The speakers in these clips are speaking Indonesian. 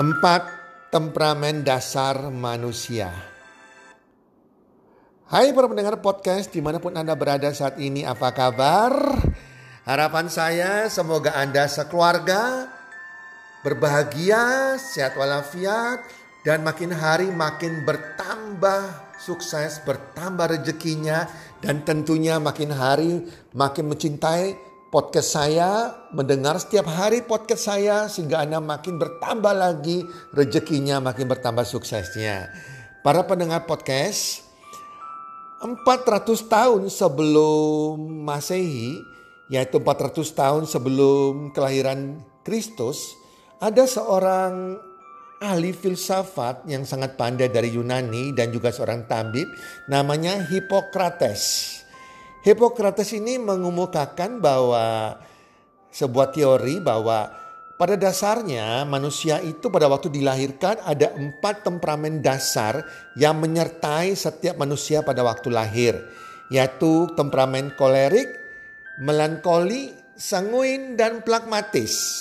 Empat temperamen dasar manusia. Hai para pendengar podcast di mana pun Anda berada saat ini apa kabar? Harapan saya semoga Anda sekeluarga berbahagia, sehat walafiat, dan makin hari makin bertambah sukses, bertambah rezekinya, dan tentunya makin hari makin mencintai podcast saya, mendengar setiap hari podcast saya sehingga Anda makin bertambah lagi rezekinya, makin bertambah suksesnya. Para pendengar podcast, 400 tahun sebelum Masehi, yaitu 400 tahun sebelum kelahiran Kristus, ada seorang ahli filsafat yang sangat pandai dari Yunani dan juga seorang tabib namanya Hippocrates. Hippocrates ini mengemukakan bahwa sebuah teori bahwa pada dasarnya manusia itu pada waktu dilahirkan ada empat temperamen dasar yang menyertai setiap manusia pada waktu lahir. Yaitu temperamen kolerik, melankoli, sanguin, dan plakmatis.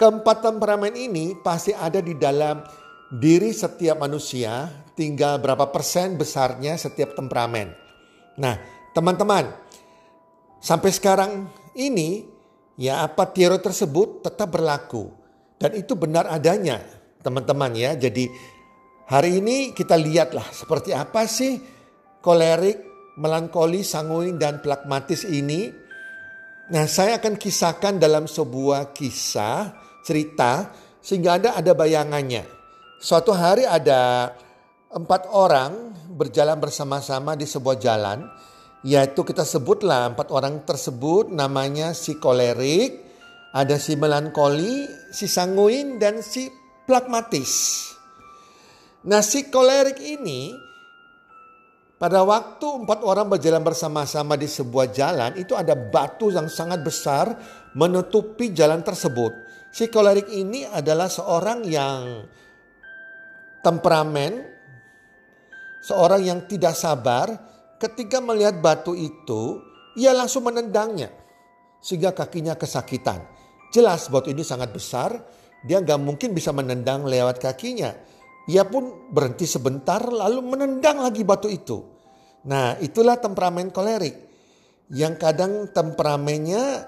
Keempat temperamen ini pasti ada di dalam diri setiap manusia, tinggal berapa persen besarnya setiap temperamen. Nah, Teman-teman, sampai sekarang ini ya apa teori tersebut tetap berlaku dan itu benar adanya, teman-teman ya. Jadi hari ini kita lihatlah seperti apa sih kolerik, melankoli, sanguin dan plakmatis ini. Nah, saya akan kisahkan dalam sebuah kisah cerita sehingga Anda ada bayangannya. Suatu hari ada empat orang berjalan bersama-sama di sebuah jalan yaitu kita sebutlah empat orang tersebut namanya si kolerik, ada si melankoli, si sanguin dan si plakmatis. Nah si kolerik ini pada waktu empat orang berjalan bersama-sama di sebuah jalan itu ada batu yang sangat besar menutupi jalan tersebut. Si kolerik ini adalah seorang yang temperamen, seorang yang tidak sabar, ketika melihat batu itu, ia langsung menendangnya sehingga kakinya kesakitan. Jelas batu ini sangat besar, dia nggak mungkin bisa menendang lewat kakinya. Ia pun berhenti sebentar lalu menendang lagi batu itu. Nah itulah temperamen kolerik. Yang kadang temperamennya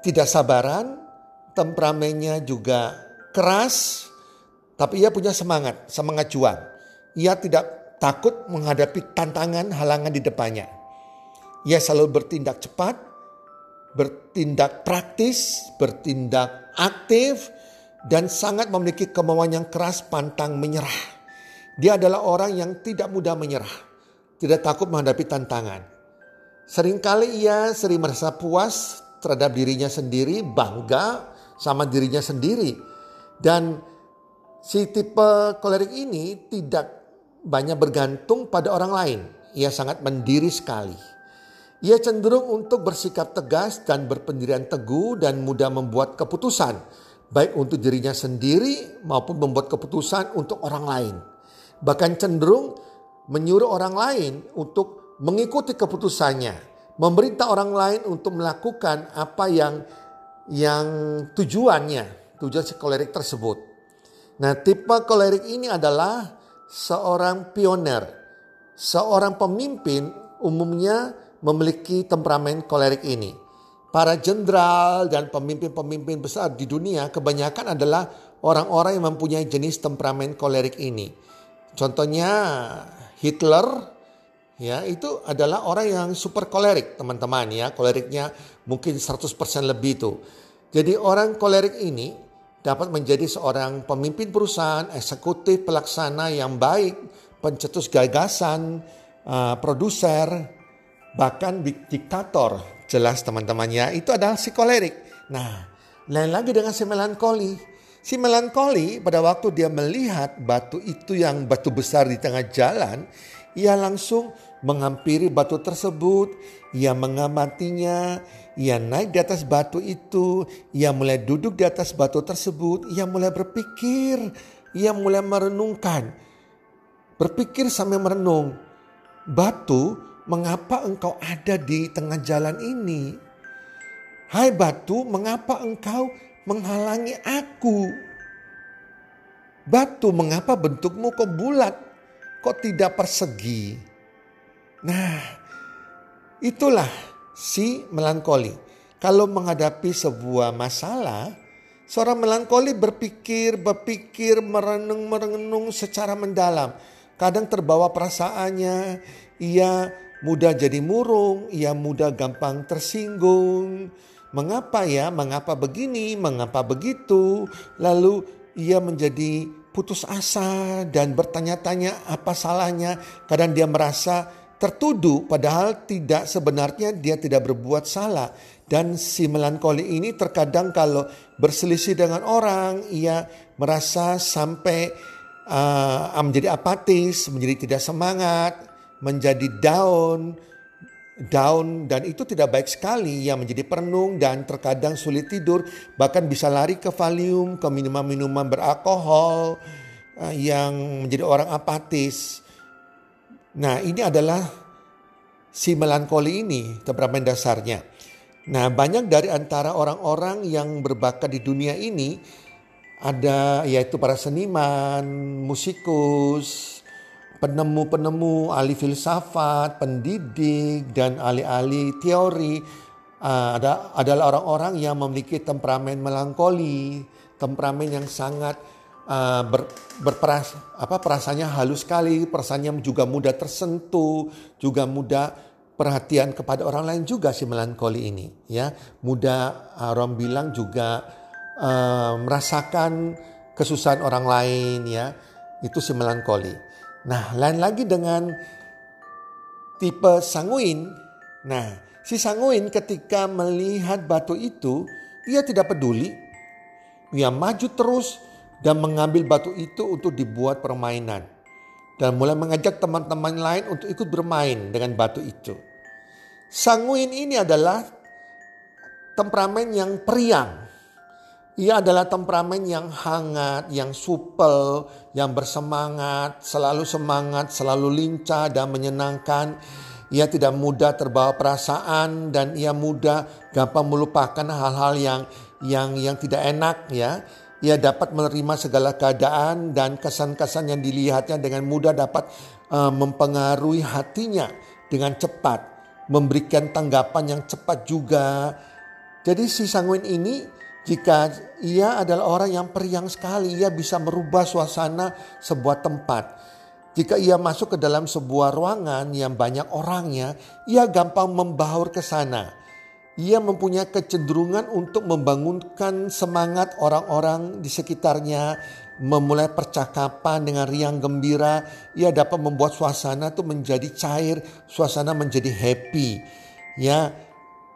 tidak sabaran, temperamennya juga keras, tapi ia punya semangat, semangat juang. Ia tidak takut menghadapi tantangan halangan di depannya. Ia selalu bertindak cepat, bertindak praktis, bertindak aktif, dan sangat memiliki kemauan yang keras pantang menyerah. Dia adalah orang yang tidak mudah menyerah, tidak takut menghadapi tantangan. Seringkali ia sering merasa puas terhadap dirinya sendiri, bangga sama dirinya sendiri. Dan si tipe kolerik ini tidak banyak bergantung pada orang lain. Ia sangat mendiri sekali. Ia cenderung untuk bersikap tegas dan berpendirian teguh dan mudah membuat keputusan, baik untuk dirinya sendiri maupun membuat keputusan untuk orang lain. Bahkan cenderung menyuruh orang lain untuk mengikuti keputusannya, memerintah orang lain untuk melakukan apa yang yang tujuannya, tujuan si kolerik tersebut. Nah, tipe kolerik ini adalah seorang pioner, seorang pemimpin umumnya memiliki temperamen kolerik ini. Para jenderal dan pemimpin-pemimpin besar di dunia kebanyakan adalah orang-orang yang mempunyai jenis temperamen kolerik ini. Contohnya Hitler ya itu adalah orang yang super kolerik teman-teman ya koleriknya mungkin 100% lebih itu. Jadi orang kolerik ini dapat menjadi seorang pemimpin perusahaan, eksekutif, pelaksana yang baik, pencetus gagasan, uh, produser, bahkan diktator. Jelas teman-temannya itu adalah si kolerik. Nah, lain lagi dengan si melankoli. Si melankoli pada waktu dia melihat batu itu yang batu besar di tengah jalan, ia langsung menghampiri batu tersebut, ia mengamatinya, ia naik di atas batu itu, ia mulai duduk di atas batu tersebut, ia mulai berpikir, ia mulai merenungkan. Berpikir sampai merenung, batu mengapa engkau ada di tengah jalan ini? Hai batu, mengapa engkau menghalangi aku? Batu, mengapa bentukmu kok bulat? Kok tidak persegi? Nah, itulah si melankoli. Kalau menghadapi sebuah masalah, seorang melankoli berpikir, berpikir, merenung, merenung secara mendalam. Kadang terbawa perasaannya, ia mudah jadi murung, ia mudah gampang tersinggung. Mengapa ya? Mengapa begini? Mengapa begitu? Lalu ia menjadi putus asa dan bertanya-tanya apa salahnya. Kadang dia merasa tertuduh padahal tidak sebenarnya dia tidak berbuat salah. Dan si melankoli ini terkadang kalau berselisih dengan orang ia merasa sampai uh, menjadi apatis, menjadi tidak semangat, menjadi down, down dan itu tidak baik sekali yang menjadi perenung dan terkadang sulit tidur bahkan bisa lari ke valium ke minuman-minuman beralkohol eh, yang menjadi orang apatis. Nah ini adalah si melankoli ini temperamen dasarnya. Nah banyak dari antara orang-orang yang berbakat di dunia ini ada yaitu para seniman, musikus, penemu-penemu, ahli filsafat, pendidik, dan ahli-ahli teori uh, ada, adalah orang-orang yang memiliki temperamen melankoli, temperamen yang sangat uh, ber, berperas, apa perasaannya halus sekali, perasaannya juga mudah tersentuh, juga mudah perhatian kepada orang lain juga si melankoli ini, ya mudah uh, orang bilang juga uh, merasakan kesusahan orang lain, ya itu si melankoli. Nah, lain lagi dengan tipe sanguin. Nah, si sanguin ketika melihat batu itu, ia tidak peduli. Ia maju terus dan mengambil batu itu untuk dibuat permainan. Dan mulai mengajak teman-teman lain untuk ikut bermain dengan batu itu. Sanguin ini adalah temperamen yang periang. Ia adalah temperamen yang hangat, yang supel, yang bersemangat, selalu semangat, selalu lincah dan menyenangkan. Ia tidak mudah terbawa perasaan dan ia mudah gampang melupakan hal-hal yang yang yang tidak enak ya. Ia dapat menerima segala keadaan dan kesan-kesan yang dilihatnya dengan mudah dapat uh, mempengaruhi hatinya dengan cepat, memberikan tanggapan yang cepat juga. Jadi si sanguin ini jika ia adalah orang yang periang sekali, ia bisa merubah suasana sebuah tempat. Jika ia masuk ke dalam sebuah ruangan yang banyak orangnya, ia gampang membaur ke sana. Ia mempunyai kecenderungan untuk membangunkan semangat orang-orang di sekitarnya, memulai percakapan dengan riang gembira. Ia dapat membuat suasana itu menjadi cair, suasana menjadi happy. Ya,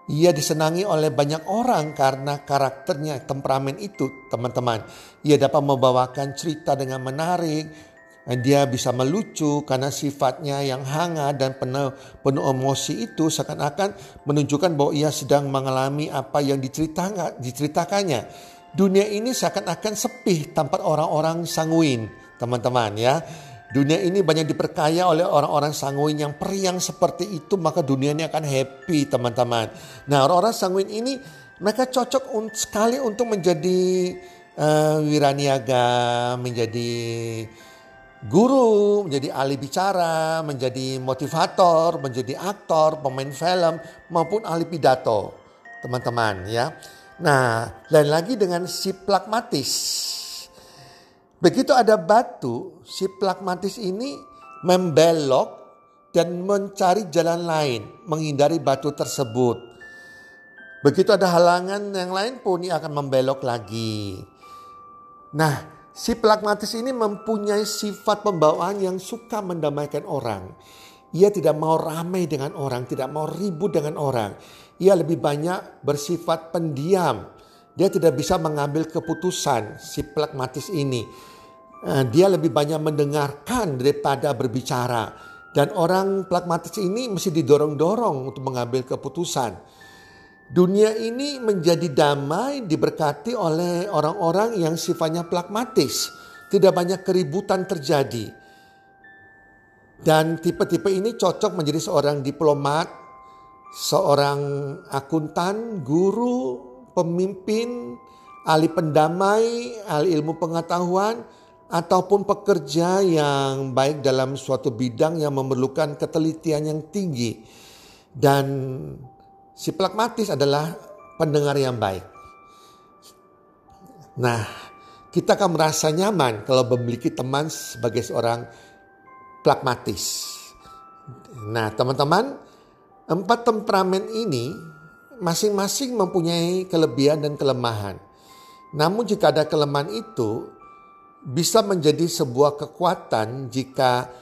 ia disenangi oleh banyak orang karena karakternya, temperamen itu teman-teman. Ia dapat membawakan cerita dengan menarik, dia bisa melucu karena sifatnya yang hangat dan penuh, penuh emosi itu seakan-akan menunjukkan bahwa ia sedang mengalami apa yang diceritakan, diceritakannya. Dunia ini seakan-akan sepi tanpa orang-orang sanguin, teman-teman ya. Dunia ini banyak diperkaya oleh orang-orang sanguin yang periang seperti itu maka dunia ini akan happy teman-teman. Nah orang-orang sanguin ini mereka cocok sekali untuk menjadi uh, wiraniaga, menjadi guru, menjadi ahli bicara, menjadi motivator, menjadi aktor, pemain film maupun ahli pidato. Teman-teman ya. Nah, lain lagi dengan si pragmatis. Begitu ada batu, si pragmatis ini membelok dan mencari jalan lain, menghindari batu tersebut. Begitu ada halangan yang lain pun ia akan membelok lagi. Nah, Si pragmatis ini mempunyai sifat pembawaan yang suka mendamaikan orang. Ia tidak mau ramai dengan orang, tidak mau ribut dengan orang. Ia lebih banyak bersifat pendiam. Dia tidak bisa mengambil keputusan si pragmatis ini. Eh, dia lebih banyak mendengarkan daripada berbicara. Dan orang pragmatis ini mesti didorong-dorong untuk mengambil keputusan. Dunia ini menjadi damai diberkati oleh orang-orang yang sifatnya pragmatis. Tidak banyak keributan terjadi. Dan tipe-tipe ini cocok menjadi seorang diplomat, seorang akuntan, guru, pemimpin, ahli pendamai, ahli ilmu pengetahuan, ataupun pekerja yang baik dalam suatu bidang yang memerlukan ketelitian yang tinggi. Dan Si pragmatis adalah pendengar yang baik. Nah, kita akan merasa nyaman kalau memiliki teman sebagai seorang pragmatis. Nah, teman-teman, empat temperamen ini masing-masing mempunyai kelebihan dan kelemahan. Namun jika ada kelemahan itu bisa menjadi sebuah kekuatan jika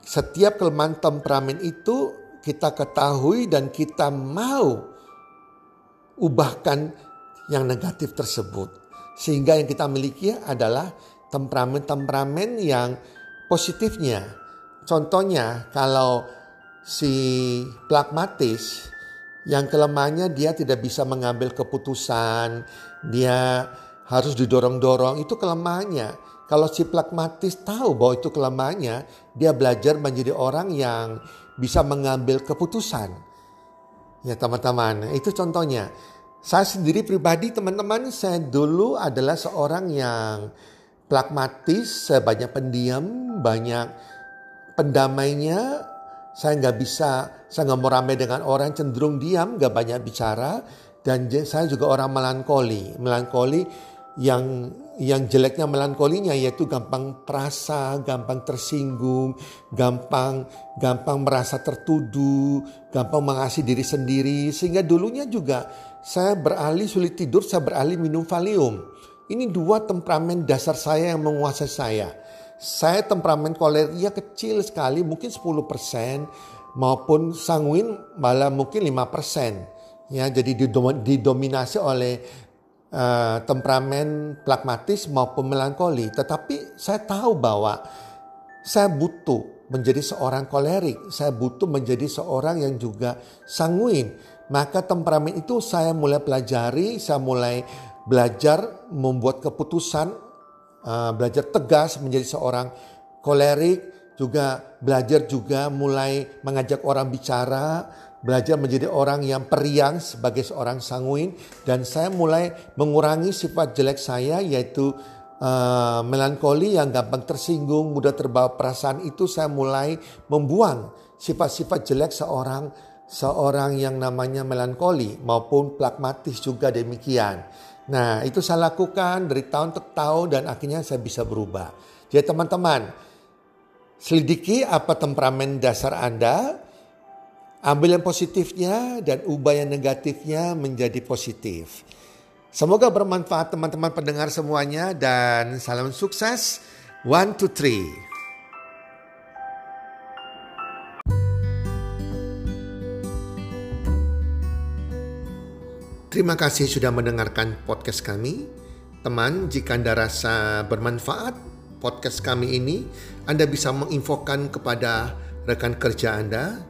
setiap kelemahan temperamen itu kita ketahui dan kita mau ubahkan yang negatif tersebut. Sehingga yang kita miliki adalah temperamen-temperamen yang positifnya. Contohnya kalau si pragmatis yang kelemahannya dia tidak bisa mengambil keputusan, dia harus didorong-dorong, itu kelemahannya. Kalau si pragmatis tahu bahwa itu kelemahannya, dia belajar menjadi orang yang bisa mengambil keputusan. Ya teman-teman, itu contohnya. Saya sendiri pribadi teman-teman, saya dulu adalah seorang yang pragmatis, saya banyak pendiam, banyak pendamainya. Saya nggak bisa, saya nggak mau ramai dengan orang, cenderung diam, nggak banyak bicara. Dan saya juga orang melankoli. Melankoli yang yang jeleknya melankolinya yaitu gampang perasa, gampang tersinggung, gampang gampang merasa tertuduh, gampang mengasihi diri sendiri sehingga dulunya juga saya beralih sulit tidur, saya beralih minum Valium. Ini dua temperamen dasar saya yang menguasai saya. Saya temperamen koleria kecil sekali, mungkin 10% maupun sanguin malah mungkin 5%. Ya, jadi didominasi oleh uh, temperamen pragmatis maupun melankoli. Tetapi saya tahu bahwa saya butuh menjadi seorang kolerik. Saya butuh menjadi seorang yang juga sanguin. Maka temperamen itu saya mulai pelajari, saya mulai belajar membuat keputusan, uh, belajar tegas menjadi seorang kolerik, juga belajar juga mulai mengajak orang bicara, belajar menjadi orang yang periang sebagai seorang sanguin dan saya mulai mengurangi sifat jelek saya yaitu uh, melankoli yang gampang tersinggung, mudah terbawa perasaan itu saya mulai membuang sifat-sifat jelek seorang seorang yang namanya melankoli maupun pragmatis juga demikian. Nah, itu saya lakukan dari tahun ke tahun dan akhirnya saya bisa berubah. Jadi teman-teman, selidiki apa temperamen dasar Anda, Ambil yang positifnya dan ubah yang negatifnya menjadi positif. Semoga bermanfaat teman-teman pendengar semuanya dan salam sukses. One, two, three. Terima kasih sudah mendengarkan podcast kami. Teman, jika Anda rasa bermanfaat podcast kami ini, Anda bisa menginfokan kepada rekan kerja Anda